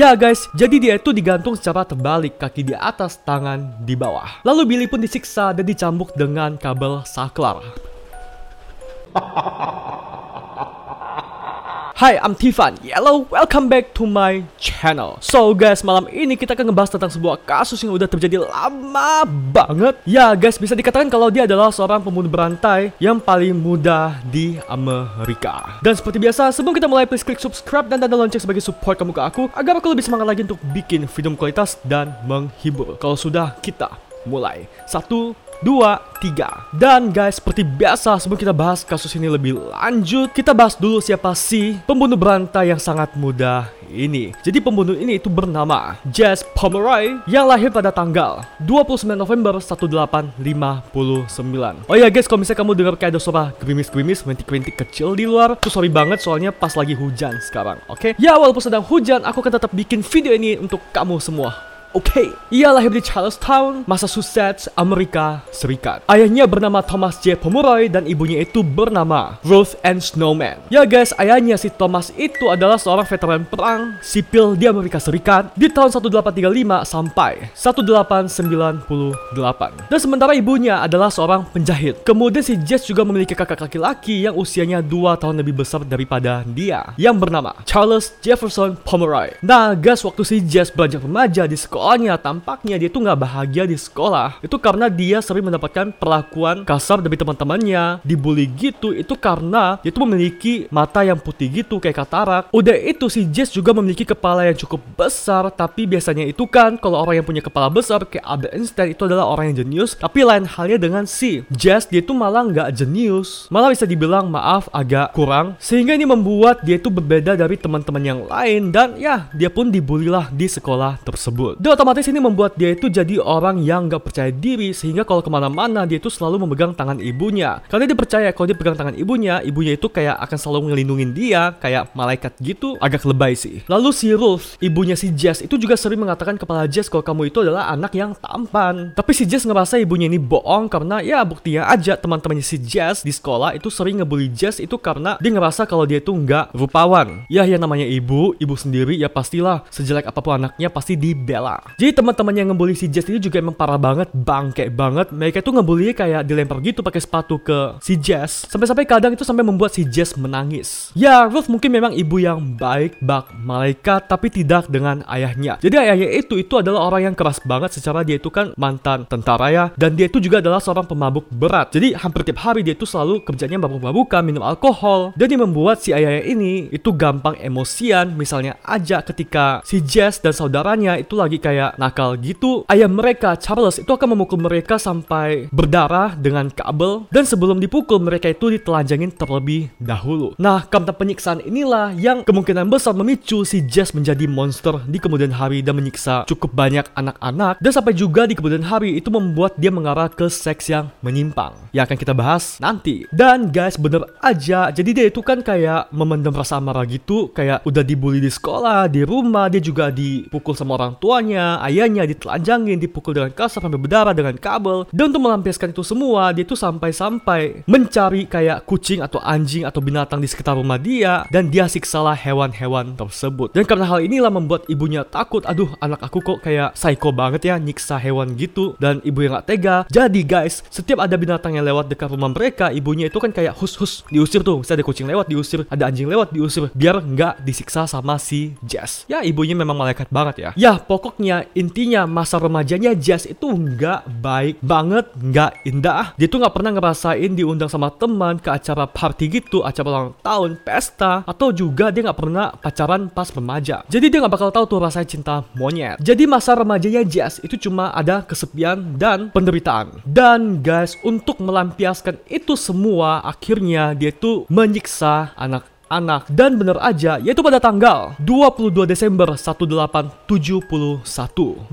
Ya guys, jadi dia itu digantung secara terbalik, kaki di atas, tangan di bawah. Lalu Billy pun disiksa dan dicambuk dengan kabel saklar. Hai, I'm Tiffan. Hello, welcome back to my channel. So guys, malam ini kita akan ngebahas tentang sebuah kasus yang udah terjadi lama banget. Ya guys, bisa dikatakan kalau dia adalah seorang pembunuh berantai yang paling muda di Amerika. Dan seperti biasa, sebelum kita mulai, please klik subscribe dan tanda lonceng sebagai support kamu ke aku agar aku lebih semangat lagi untuk bikin video kualitas dan menghibur. Kalau sudah, kita mulai. Satu, dua, tiga. Dan guys, seperti biasa sebelum kita bahas kasus ini lebih lanjut, kita bahas dulu siapa sih pembunuh berantai yang sangat muda ini. Jadi pembunuh ini itu bernama Jess Pomeroy yang lahir pada tanggal 29 November 1859. Oh ya guys, kalau misalnya kamu dengar kayak ada suara gerimis-gerimis, mentik-mentik kecil di luar, tuh sorry banget soalnya pas lagi hujan sekarang, oke? Okay? Ya walaupun sedang hujan, aku akan tetap bikin video ini untuk kamu semua. Oke, okay. ia lahir di Charlestown, Massachusetts, Amerika Serikat. Ayahnya bernama Thomas J. Pomeroy dan ibunya itu bernama Ruth Ann Snowman. Ya guys, ayahnya si Thomas itu adalah seorang veteran perang sipil di Amerika Serikat di tahun 1835 sampai 1898. Dan sementara ibunya adalah seorang penjahit. Kemudian si Jess juga memiliki kakak laki-laki yang usianya 2 tahun lebih besar daripada dia, yang bernama Charles Jefferson Pomeroy. Nah guys, waktu si Jess belajar remaja di sekolah sekolahnya tampaknya dia tuh nggak bahagia di sekolah. Itu karena dia sering mendapatkan perlakuan kasar dari teman-temannya. Dibully gitu itu karena dia tuh memiliki mata yang putih gitu kayak katarak. Udah itu si Jess juga memiliki kepala yang cukup besar. Tapi biasanya itu kan kalau orang yang punya kepala besar kayak Albert Einstein itu adalah orang yang jenius. Tapi lain halnya dengan si Jess dia tuh malah nggak jenius. Malah bisa dibilang maaf agak kurang. Sehingga ini membuat dia itu berbeda dari teman-teman yang lain. Dan ya dia pun dibully lah di sekolah tersebut otomatis ini membuat dia itu jadi orang yang gak percaya diri sehingga kalau ke mana-mana dia itu selalu memegang tangan ibunya. Karena dia percaya kalau dia pegang tangan ibunya, ibunya itu kayak akan selalu ngelindungin dia kayak malaikat gitu. Agak lebay sih. Lalu si Ruth, ibunya si Jess itu juga sering mengatakan kepada Jess kalau kamu itu adalah anak yang tampan. Tapi si Jess ngerasa ibunya ini bohong karena ya buktinya aja teman-temannya si Jess di sekolah itu sering ngebully Jess itu karena dia ngerasa kalau dia itu nggak rupawan. Ya yang namanya ibu, ibu sendiri ya pastilah sejelek apa pun anaknya pasti dibela. Jadi teman-teman yang ngebully si Jess ini juga emang parah banget, bangke banget. Mereka tuh ngebully kayak dilempar gitu pakai sepatu ke si Jess. Sampai-sampai kadang itu sampai membuat si Jess menangis. Ya, Ruth mungkin memang ibu yang baik, bak malaikat, tapi tidak dengan ayahnya. Jadi ayahnya itu itu adalah orang yang keras banget secara dia itu kan mantan tentara ya, dan dia itu juga adalah seorang pemabuk berat. Jadi hampir tiap hari dia itu selalu kerjanya mabuk-mabukan, minum alkohol, dan dia membuat si ayahnya ini itu gampang emosian. Misalnya aja ketika si Jess dan saudaranya itu lagi kayak kayak nakal gitu, ayah mereka Charles itu akan memukul mereka sampai berdarah dengan kabel dan sebelum dipukul mereka itu ditelanjangin terlebih dahulu. Nah, karena penyiksaan inilah yang kemungkinan besar memicu si Jess menjadi monster di kemudian hari dan menyiksa cukup banyak anak-anak dan sampai juga di kemudian hari itu membuat dia mengarah ke seks yang menyimpang. Yang akan kita bahas nanti. Dan guys, bener aja, jadi dia itu kan kayak memendam rasa amarah gitu, kayak udah dibully di sekolah, di rumah, dia juga dipukul sama orang tuanya, ayahnya ditelanjangin, dipukul dengan kasar sampai berdarah dengan kabel. Dan untuk melampiaskan itu semua, dia tuh sampai-sampai mencari kayak kucing atau anjing atau binatang di sekitar rumah dia dan dia siksalah hewan-hewan tersebut. Dan karena hal inilah membuat ibunya takut, aduh anak aku kok kayak psycho banget ya nyiksa hewan gitu dan ibu yang gak tega. Jadi guys, setiap ada binatang yang lewat dekat rumah mereka, ibunya itu kan kayak hus-hus diusir tuh. Misalnya ada kucing lewat diusir, ada anjing lewat diusir biar nggak disiksa sama si Jess. Ya ibunya memang malaikat banget ya. Ya pokoknya intinya intinya masa remajanya Jazz itu nggak baik banget nggak indah. Dia tuh nggak pernah ngerasain diundang sama teman ke acara party gitu acara ulang tahun pesta atau juga dia nggak pernah pacaran pas remaja. Jadi dia nggak bakal tahu tuh rasa cinta monyet. Jadi masa remajanya Jazz itu cuma ada kesepian dan penderitaan. Dan guys untuk melampiaskan itu semua akhirnya dia tuh menyiksa anak anak dan bener aja yaitu pada tanggal 22 Desember 1871.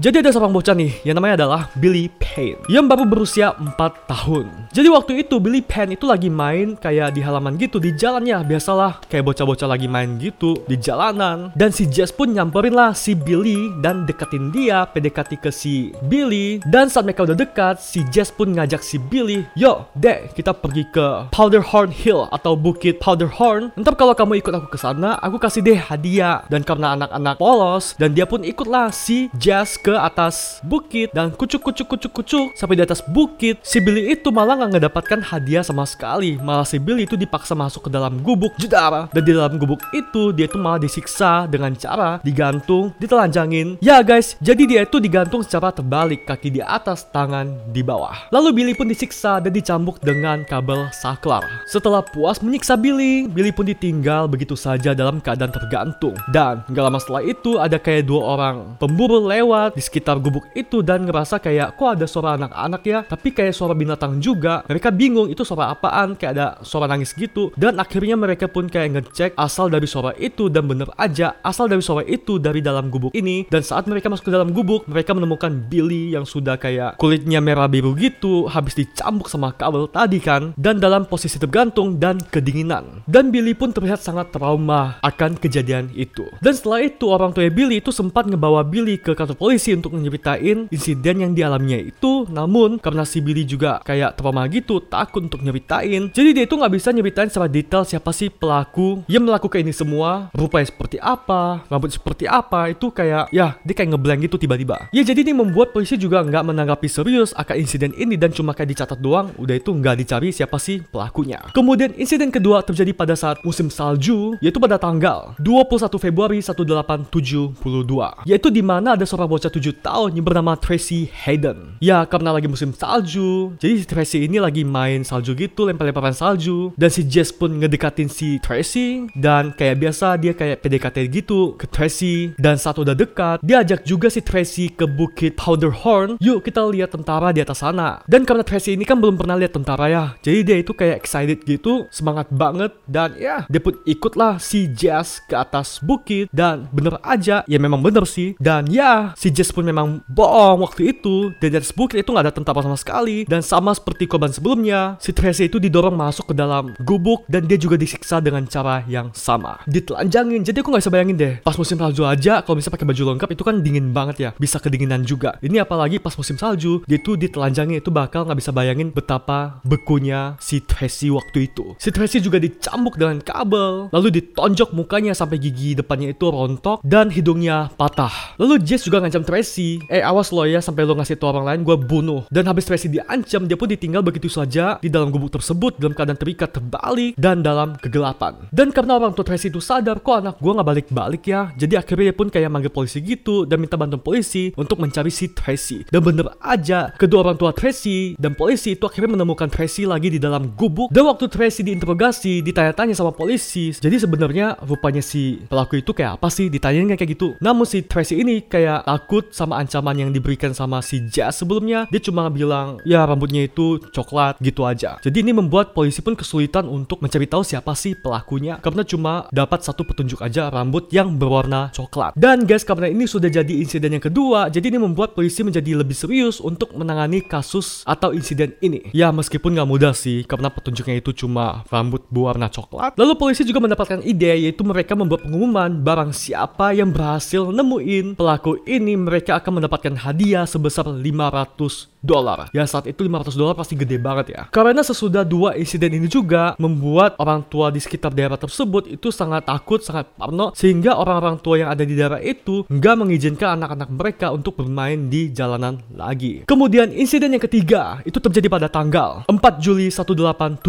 Jadi ada seorang bocah nih yang namanya adalah Billy Payne yang baru berusia 4 tahun. Jadi waktu itu Billy Payne itu lagi main kayak di halaman gitu di jalannya biasalah kayak bocah-bocah lagi main gitu di jalanan dan si Jess pun nyamperin lah si Billy dan deketin dia PDKT ke si Billy dan saat mereka udah dekat si Jess pun ngajak si Billy yo dek kita pergi ke Powderhorn Hill atau Bukit Powderhorn ntar kalau kalau kamu ikut aku ke sana, aku kasih deh hadiah. Dan karena anak-anak polos dan dia pun ikutlah si Jazz ke atas bukit dan kucuk kucuk kucuk kucuk sampai di atas bukit. Si Billy itu malah nggak ngedapatkan hadiah sama sekali. Malah si Billy itu dipaksa masuk ke dalam gubuk jedar. Dan di dalam gubuk itu dia itu malah disiksa dengan cara digantung, ditelanjangin. Ya guys, jadi dia itu digantung secara terbalik, kaki di atas, tangan di bawah. Lalu Billy pun disiksa dan dicambuk dengan kabel saklar. Setelah puas menyiksa Billy, Billy pun ditinggal begitu saja dalam keadaan tergantung. Dan gak lama setelah itu ada kayak dua orang pemburu lewat di sekitar gubuk itu dan ngerasa kayak kok ada suara anak-anak ya, tapi kayak suara binatang juga. Mereka bingung itu suara apaan, kayak ada suara nangis gitu. Dan akhirnya mereka pun kayak ngecek asal dari suara itu dan bener aja asal dari suara itu dari dalam gubuk ini. Dan saat mereka masuk ke dalam gubuk, mereka menemukan Billy yang sudah kayak kulitnya merah biru gitu, habis dicambuk sama kabel tadi kan, dan dalam posisi tergantung dan kedinginan. Dan Billy pun terlihat sangat trauma akan kejadian itu. Dan setelah itu orang tua Billy itu sempat ngebawa Billy ke kantor polisi untuk nyeritain insiden yang dialaminya itu. Namun karena si Billy juga kayak trauma gitu, takut untuk nyeritain. Jadi dia itu nggak bisa nyeritain secara detail siapa sih pelaku yang melakukan ini semua, rupanya seperti apa, rambut seperti apa, itu kayak ya dia kayak ngeblank gitu tiba-tiba. Ya jadi ini membuat polisi juga nggak menanggapi serius akan insiden ini dan cuma kayak dicatat doang, udah itu nggak dicari siapa sih pelakunya. Kemudian insiden kedua terjadi pada saat musim salju, yaitu pada tanggal 21 Februari 1872, yaitu di mana ada seorang bocah 7 tahun yang bernama Tracy Hayden. Ya karena lagi musim salju, jadi si Tracy ini lagi main salju gitu, lempar-lemparan salju, dan si Jess pun ngedekatin si Tracy, dan kayak biasa dia kayak PDKT gitu ke Tracy, dan saat udah dekat, dia ajak juga si Tracy ke bukit Powderhorn, yuk kita lihat tentara di atas sana. Dan karena Tracy ini kan belum pernah lihat tentara ya, jadi dia itu kayak excited gitu, semangat banget, dan ya dia pun ikutlah si Jazz ke atas bukit, dan bener aja, ya memang bener sih, dan ya si Jazz pun memang bohong waktu itu, dan atas bukit itu nggak ada tentara sama sekali, dan sama seperti korban sebelumnya, si Tracy itu didorong masuk ke dalam gubuk, dan dia juga disiksa dengan cara yang sama, ditelanjangin. Jadi aku nggak bisa bayangin deh, pas musim salju aja, kalau bisa pakai baju lengkap itu kan dingin banget ya, bisa kedinginan juga. Ini apalagi pas musim salju, dia itu ditelanjangin itu bakal nggak bisa bayangin betapa bekunya si Tracy waktu itu. Si Tracy juga dicambuk dengan kabel, lalu ditonjok mukanya sampai gigi depannya itu rontok dan hidungnya patah. Lalu Jess juga ngancam Tracy, eh awas lo ya sampai lo ngasih tau orang lain gue bunuh. Dan habis Tracy diancam, dia pun ditinggal begitu saja di dalam gubuk tersebut dalam keadaan terikat terbalik dan dalam kegelapan. Dan karena orang tua Tracy itu sadar kok anak gue nggak balik-balik ya, jadi akhirnya dia pun kayak manggil polisi gitu dan minta bantuan polisi untuk mencari si Tracy. Dan bener aja, kedua orang tua Tracy dan polisi itu akhirnya menemukan Tracy lagi di dalam gubuk. Dan waktu Tracy diinterogasi, ditanya-tanya sama polisi. Jadi sebenarnya rupanya si pelaku itu kayak apa sih? Ditanyain kayak gitu. Namun si Tracy ini kayak takut sama ancaman yang diberikan sama si Jazz sebelumnya. Dia cuma bilang, ya rambutnya itu coklat gitu aja. Jadi ini membuat polisi pun kesulitan untuk mencari tahu siapa sih pelakunya. Karena cuma dapat satu petunjuk aja rambut yang berwarna coklat. Dan guys, karena ini sudah jadi insiden yang kedua, jadi ini membuat polisi menjadi lebih serius untuk menangani kasus atau insiden ini. Ya meskipun nggak mudah sih, karena petunjuknya itu cuma rambut berwarna coklat. Lalu polisi juga mendapatkan ide yaitu mereka membuat pengumuman barang siapa yang berhasil nemuin pelaku ini mereka akan mendapatkan hadiah sebesar 500 dolar. Ya saat itu 500 dolar pasti gede banget ya. Karena sesudah dua insiden ini juga membuat orang tua di sekitar daerah tersebut itu sangat takut, sangat parno sehingga orang-orang tua yang ada di daerah itu nggak mengizinkan anak-anak mereka untuk bermain di jalanan lagi. Kemudian insiden yang ketiga itu terjadi pada tanggal 4 Juli 1872.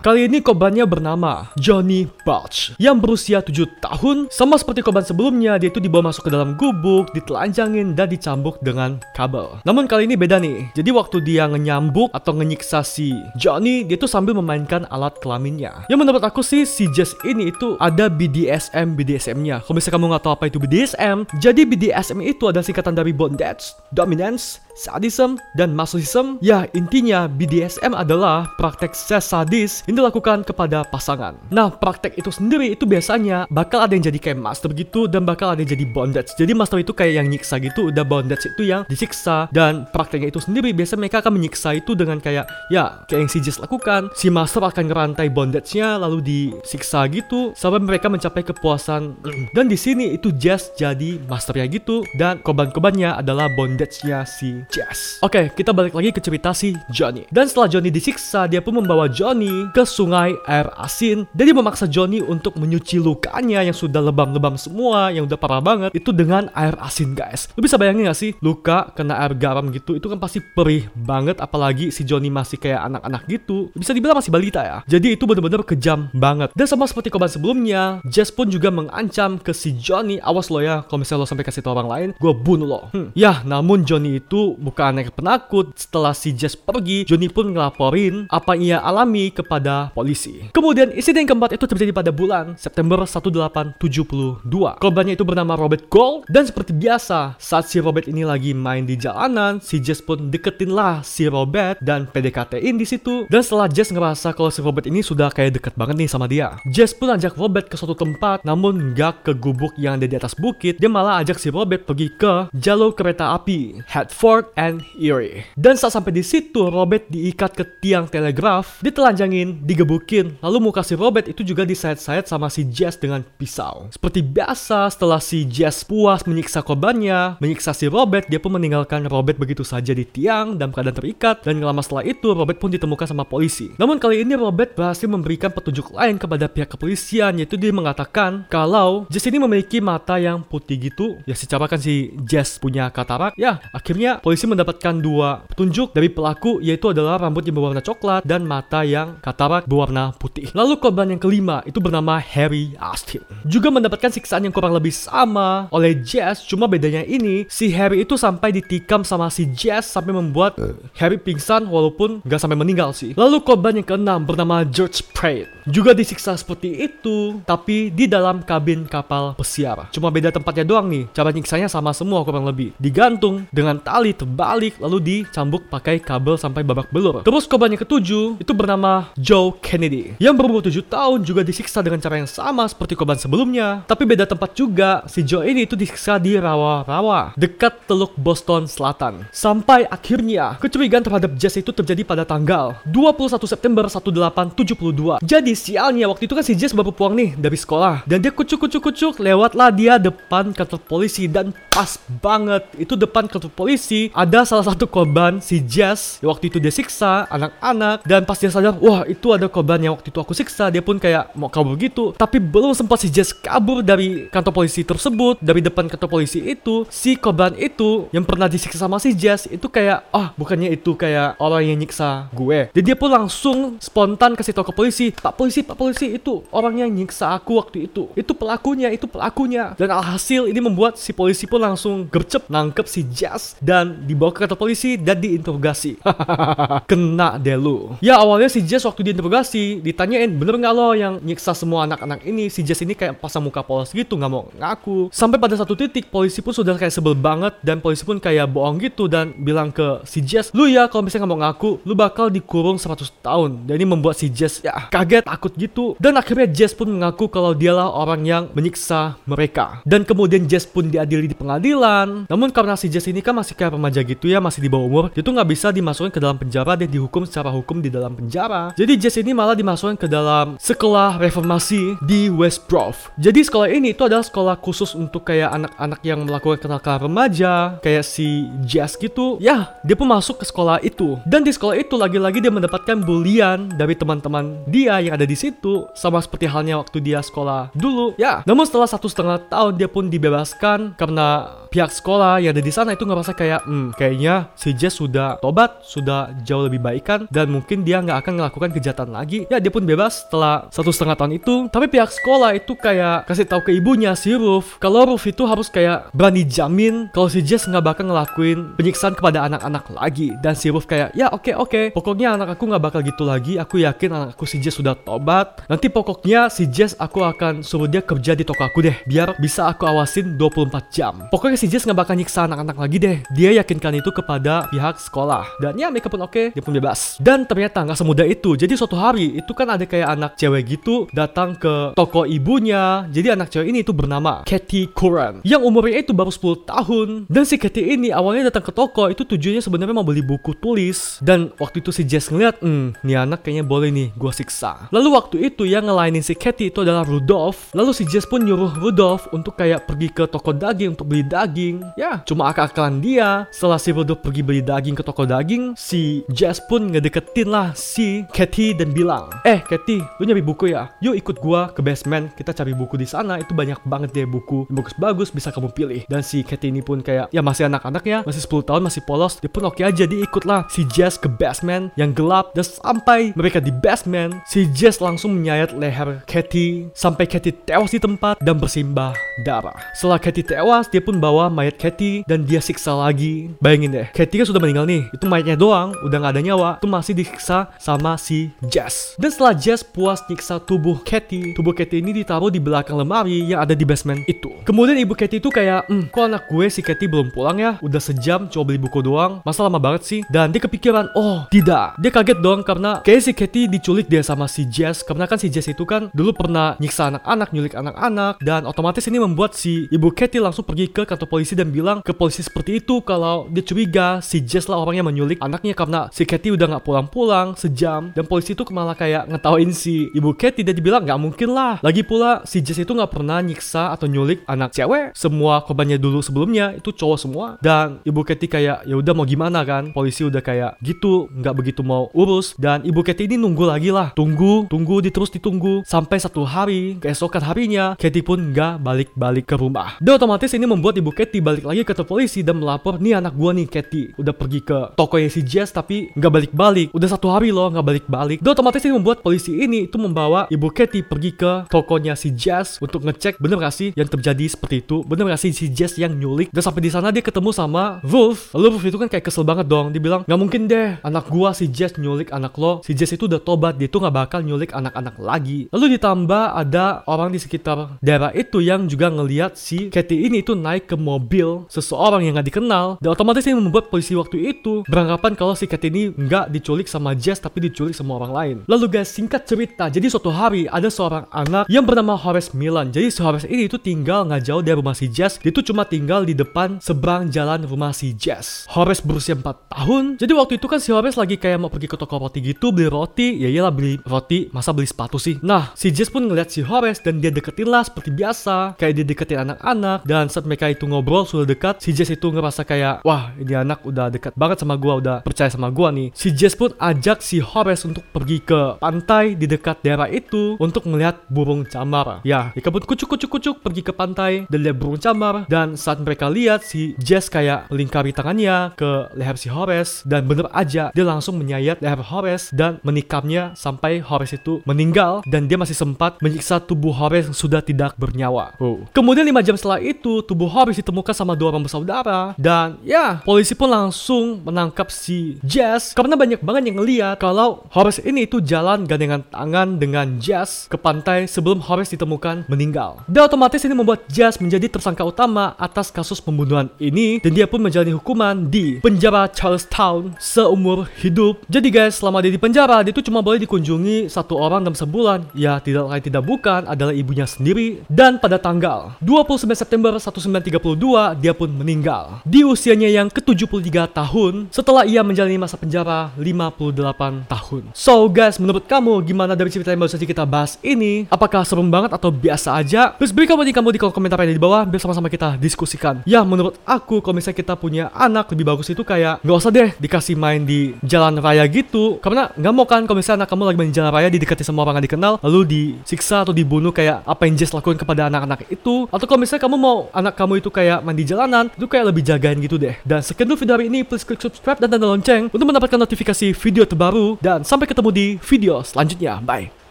Kali ini korbannya bernama Johnny Balch yang berusia 7 tahun sama seperti korban sebelumnya dia itu dibawa masuk ke dalam gubuk, ditelanjangin dan dicambuk dengan kabel. Namun kali ini beda nih. Jadi waktu dia ngenyambuk atau ngenyiksa si Johnny, dia tuh sambil memainkan alat kelaminnya. Yang menurut aku sih si Jess ini itu ada BDSM BDSM-nya. Kalau misalnya kamu nggak tahu apa itu BDSM, jadi BDSM itu adalah singkatan dari bondage, dominance, sadism, dan masochism. Ya, intinya BDSM adalah praktek seks sadis yang dilakukan kepada pasangan. Nah, praktek itu sendiri itu biasanya bakal ada yang jadi kayak master gitu dan bakal ada yang jadi bondage. Jadi master itu kayak yang nyiksa gitu, udah bondage itu yang disiksa dan prakteknya itu sendiri biasanya mereka akan menyiksa itu dengan kayak ya kayak yang si Jess lakukan. Si master akan ngerantai bondage-nya lalu disiksa gitu sampai mereka mencapai kepuasan. Dan di sini itu Jess jadi masternya gitu dan korban-korbannya adalah bondage-nya si Jess. Oke kita balik lagi ke cerita si Johnny. Dan setelah Johnny disiksa dia pun membawa Johnny ke sungai air asin. Dan dia memaksa Johnny untuk menyuci lukanya yang sudah lebam-lebam semua yang udah parah banget itu dengan air asin guys. Lu bisa bayangin gak sih luka kena air garam gitu itu kan pasti perih banget apalagi si Johnny masih kayak anak-anak gitu. Bisa dibilang masih balita ya. Jadi itu bener-bener kejam banget. Dan sama seperti korban sebelumnya Jess pun juga mengancam ke si Johnny. Awas lo ya kalau misalnya lo sampai kasih tau orang lain gue bunuh lo. Hmm. ya namun Johnny itu bukan anak penakut. Setelah si Jess pergi Johnny pun ngelaporin apa yang ia alami kepada polisi. Kemudian insiden keempat itu terjadi pada bulan September 1872 korbannya itu bernama Robert Gold. Dan seperti biasa saat si Robert ini lagi main di jalanan si Jess pun deketin lah si Robert dan PDKT-in di situ. Dan setelah Jess ngerasa kalau si Robert ini sudah kayak deket banget nih sama dia Jess pun ajak Robert ke suatu tempat namun nggak ke gubuk yang ada di atas bukit. Dia malah ajak si Robert pergi ke jalur kereta api Hartford and Erie. Dan saat sampai di situ Robert diikat ke tiang telegraf ditelanjangin digebukin. Lalu muka si Robert itu juga disayat-sayat sama si Jess dengan pisau. Seperti biasa setelah si Jess puas menyiksa korbannya menyiksa si Robert dia pun meninggalkan Robert begitu saja di tiang dan keadaan terikat. Dan lama setelah itu Robert pun ditemukan sama polisi. Namun kali ini Robert berhasil memberikan petunjuk lain kepada pihak kepolisian yaitu dia mengatakan kalau Jess ini memiliki mata yang putih gitu. Ya secara kan si Jess punya katarak. Ya akhirnya polisi mendapatkan dua petunjuk dari pelaku yaitu adalah rambut yang berwarna coklat dan mata yang katarak berwarna putih. Lalu korban yang kelima itu bernama Harry Austin. Juga mendapatkan siksaan yang kurang lebih sama oleh Jess cuma bedanya ini si Harry itu sampai ditikam sama si Jess sampai membuat Harry pingsan walaupun gak sampai meninggal sih. Lalu korban yang keenam bernama George Pratt juga disiksa seperti itu tapi di dalam kabin kapal pesiar. Cuma beda tempatnya doang nih cara nyiksanya sama semua kurang lebih. Digantung dengan tali terbalik lalu dicambuk pakai kabel sampai babak belur. Terus korban yang ketujuh itu bernama Joe Kennedy. Yang berumur 7 tahun juga disiksa dengan cara yang sama seperti korban sebelumnya. Tapi beda tempat juga si Joe ini itu disiksa di rawa-rawa dekat teluk Boston Selatan sampai akhirnya kecurigaan terhadap Jess itu terjadi pada tanggal 21 September 1872 jadi sialnya waktu itu kan si Jess baru pulang nih dari sekolah. Dan dia kucuk-kucuk-kucuk lewatlah dia depan kantor polisi. Dan pas banget itu depan kantor polisi ada salah satu korban si Jess. Waktu itu dia siksa anak-anak. Dan pas dia sadar wah itu ada korban yang waktu itu aku siksa. Dia pun kayak mau kabur gitu. Tapi belum sempat si Jess kabur dari kantor polisi tersebut. Dari depan kantor polisi itu si korban itu yang pernah disiksa sama si Jess itu kayak ah bukannya itu kayak orang yang nyiksa gue. Dan dia pun langsung spontan kasih tahu ke polisi pak polisi pak polisi itu orang yang nyiksa aku waktu itu. Itu pelakunya itu pelakunya. Dan alhasil ini membuat si polisi pun langsung gercep nangkep si Jazz dan dibawa ke kantor polisi dan diinterogasi. Kena deh lu. Ya awalnya si Jazz waktu diinterogasi ditanyain bener nggak lo yang nyiksa semua anak-anak ini? Si Jazz ini kayak pasang muka polos gitu nggak mau ngaku. Sampai pada satu titik polisi pun sudah kayak sebel banget dan polisi pun kayak bohong gitu dan bilang ke si Jazz lu ya kalau misalnya nggak mau ngaku lu bakal dikurung 100 tahun. Dan ini membuat si Jazz ya kaget takut gitu. Dan akhirnya Jess pun mengaku kalau dialah orang yang menyiksa mereka. Dan kemudian Jess pun diadili di pengadilan. Namun karena si Jess ini kan masih kayak remaja gitu ya masih di bawah umur dia tuh nggak bisa dimasukkan ke dalam penjara dan dihukum secara hukum di dalam penjara. Jadi Jess ini malah dimasukkan ke dalam sekolah reformasi di West Grove jadi sekolah ini itu adalah sekolah khusus untuk kayak anak-anak yang melakukan kenakalan remaja kayak si Jess gitu ya. dia pun masuk ke sekolah itu. Dan di sekolah itu lagi-lagi dia mendapatkan bulian dari teman-teman dia yang ada di situ sama seperti halnya waktu dia sekolah dulu. Ya. Namun setelah satu setengah tahun dia pun dibebaskan karena pihak sekolah yang ada di sana itu ngerasa kayak hmm kayaknya si Jess sudah tobat sudah jauh lebih baik kan dan mungkin dia nggak akan melakukan kejahatan lagi. Ya dia pun bebas setelah satu setengah tahun itu. Tapi pihak sekolah itu kayak kasih tahu ke ibunya si Ruf kalau Ruf itu harus kayak berani jamin kalau si Jess nggak bakal ngelakuin penyiksaan kepada anak-anak lagi dan si Ruf kayak ya oke okay, oke okay. pokoknya anak aku nggak bakal gitu lagi aku yakin anak aku si Jess sudah tobat nanti pokoknya si Jess aku akan suruh dia kerja di toko aku deh biar bisa aku awasin 24 jam pokoknya si Jess nggak bakal nyiksa anak-anak lagi deh. Dia yakinkan itu kepada pihak sekolah. Dan ya mereka pun oke, dia pun bebas. Dan ternyata nggak semudah itu. Jadi suatu hari itu kan ada kayak anak cewek gitu datang ke toko ibunya. Jadi anak cewek ini itu bernama Katie Curran. Yang umurnya itu baru 10 tahun. Dan si Katie ini awalnya datang ke toko itu tujuannya sebenarnya mau beli buku tulis. Dan waktu itu si Jess ngeliat, hmm, nih anak kayaknya boleh nih gua siksa. Lalu waktu itu yang ngelainin si Katie itu adalah Rudolph. Lalu si Jess pun nyuruh Rudolph untuk kayak pergi ke toko daging untuk beli daging. Ya, cuma akal-akalan dia. Setelah si Rudolph pergi beli daging ke toko daging, si Jess pun ngedeketin lah si Katie dan bilang, "Eh, Katie, lu nyari buku ya? Yuk ikut gua ke basement, kita cari buku di sana. Itu banyak banget deh buku yang bagus-bagus bisa kamu pilih." Dan si Katie ini pun kayak ya masih anak-anak ya, masih 10 tahun, masih polos. Dia pun oke aja, dia ikut lah si Jess ke basement yang gelap dan sampai mereka di basement, si Jess langsung menyayat leher Katie sampai Katie tewas di tempat dan bersimbah darah. Setelah Katie tewas, dia pun bawa mayat Katie dan dia siksa lagi. Bayangin deh, Katie kan sudah meninggal nih. Itu mayatnya doang, udah nggak ada nyawa. Itu masih disiksa sama si Jess. Dan setelah Jess puas nyiksa tubuh Katie, tubuh Katie ini ditaruh di belakang lemari yang ada di basement itu. Kemudian ibu Katie itu kayak, hmm, kok anak gue si Katie belum pulang ya? Udah sejam coba beli buku doang. Masa lama banget sih? Dan dia kepikiran, oh tidak. Dia kaget dong karena kayak si Katie diculik dia sama si Jess. Karena kan si Jess itu kan dulu pernah nyiksa anak-anak, nyulik anak-anak. Dan otomatis ini membuat si ibu Katie langsung pergi ke kantor polisi dan bilang ke polisi seperti itu kalau dia curiga si Jess lah orang yang menyulik anaknya karena si Katie udah nggak pulang-pulang sejam. Dan polisi itu malah kayak ngetawain si ibu Katie dan dibilang nggak mungkin lah. Lagi pula si Jess itu nggak pernah nyiksa atau nyulik anak cewek. Semua korbannya dulu sebelumnya itu cowok semua. Dan ibu Katie kayak ya udah mau gimana kan? Polisi udah kayak gitu nggak begitu mau urus dan ibu Katie ini nunggu lagi lah. Tunggu, tunggu, diterus ditunggu sampai satu hari keesokan harinya Katie pun nggak balik-balik ke rumah. Dan otomatis ini membuat ibu Katie balik lagi ke polisi dan melapor nih anak gua nih Katie udah pergi ke tokonya si Jess tapi nggak balik-balik. Udah satu hari loh nggak balik-balik. Dan otomatis ini membuat polisi ini itu membawa ibu Katie pergi ke tokonya si Jess untuk ngecek bener gak sih yang terjadi seperti itu. Bener gak sih si Jess yang nyulik. Dan sampai di sana dia ketemu sama Wolf. Lalu Wolf itu kan kayak kesel banget dong. Dia bilang nggak mungkin deh anak gua si Jess nyulik anak lo. Si Jess itu udah tobat dia tuh nggak bakal nyulik anak-anak lagi. Lalu ditambah ada orang di sekitar daerah itu yang juga ngeliat si Katie ini itu naik ke mobil seseorang yang nggak dikenal dan otomatis ini membuat polisi waktu itu beranggapan kalau si Katie ini nggak diculik sama Jess tapi diculik sama orang lain. Lalu guys singkat cerita jadi suatu hari ada seorang anak yang bernama Horace Milan. Jadi si Horace ini itu tinggal nggak jauh dari rumah si Jess. Dia itu cuma tinggal di depan seberang jalan rumah si Jess. Horace berusia 4 tahun. Jadi waktu itu kan si Horace lagi kayak mau pergi ke toko roti gitu beli roti. Ya iyalah beli roti masa beli sepatu sih. Nah si Jess pun ngeliat si Horace dan dia deketin lah seperti biasa. Kayak dia deketin anak-anak dan saat mereka itu ngobrol sudah dekat si Jess itu ngerasa kayak wah ini anak udah dekat banget sama gua udah percaya sama gua nih. Si Jess pun ajak si Horace untuk pergi ke pantai di dekat daerah itu untuk melihat burung camar. Ya, mereka pun kucuk-kucuk-kucuk pergi ke pantai dan lihat burung camar dan saat mereka lihat si Jess kayak melingkari tangannya ke leher si Horace dan bener aja dia langsung menyayat leher Horace dan menikamnya sampai Horace itu meninggal dan dia masih sempat menyiksa tubuh Horace yang sudah tidak bernyawa. Oh. Kemudian 5 jam setelah itu tubuh Horace ditemukan sama dua orang bersaudara dan ya polisi pun langsung menangkap si Jess karena banyak banget yang ngeliat kalau Horace ini itu jalan gandengan tangan dengan Jess ke pantai sebelum Horace ditemukan meninggal. Dan otomatis ini membuat Jess menjadi tersangka utama atas kasus pembunuhan ini dan dia pun menjalani hukuman di penjara Charlestown seumur hidup. Jadi guys, selama dia di penjara, dia itu cuma boleh dikunjungi satu orang dalam sebulan. Ya, tidak lain tidak bukan adalah ibunya sendiri. Dan pada tanggal 29 September 1932, dia pun meninggal. Di usianya yang ke-73 tahun, setelah ia menjalani masa penjara 58 tahun. So guys, menurut kamu gimana dari cerita yang baru saja kita bahas ini? Apakah serem banget atau biasa aja? Terus beri kamu di kamu di kolom komentar yang di bawah biar sama-sama kita diskusikan. Ya, menurut aku kalau misalnya kita punya anak lebih bagus itu kayak nggak usah deh dikasih main di jalan raya gitu. Karena nggak mau kan kalau misalnya anak kamu lagi main di jalan raya didekati sama orang yang dikenal lalu disiksa atau dibunuh kayak apa yang Jess lakukan kepada anak-anak itu. Atau kalau misalnya kamu mau anak kamu itu kayak main di jalanan itu kayak lebih jagain gitu deh. Dan sekian dulu video hari ini. Please klik subscribe dan tanda lonceng untuk mendapatkan notifikasi video terbaru. Dan sampai ketemu di video selanjutnya. Bye.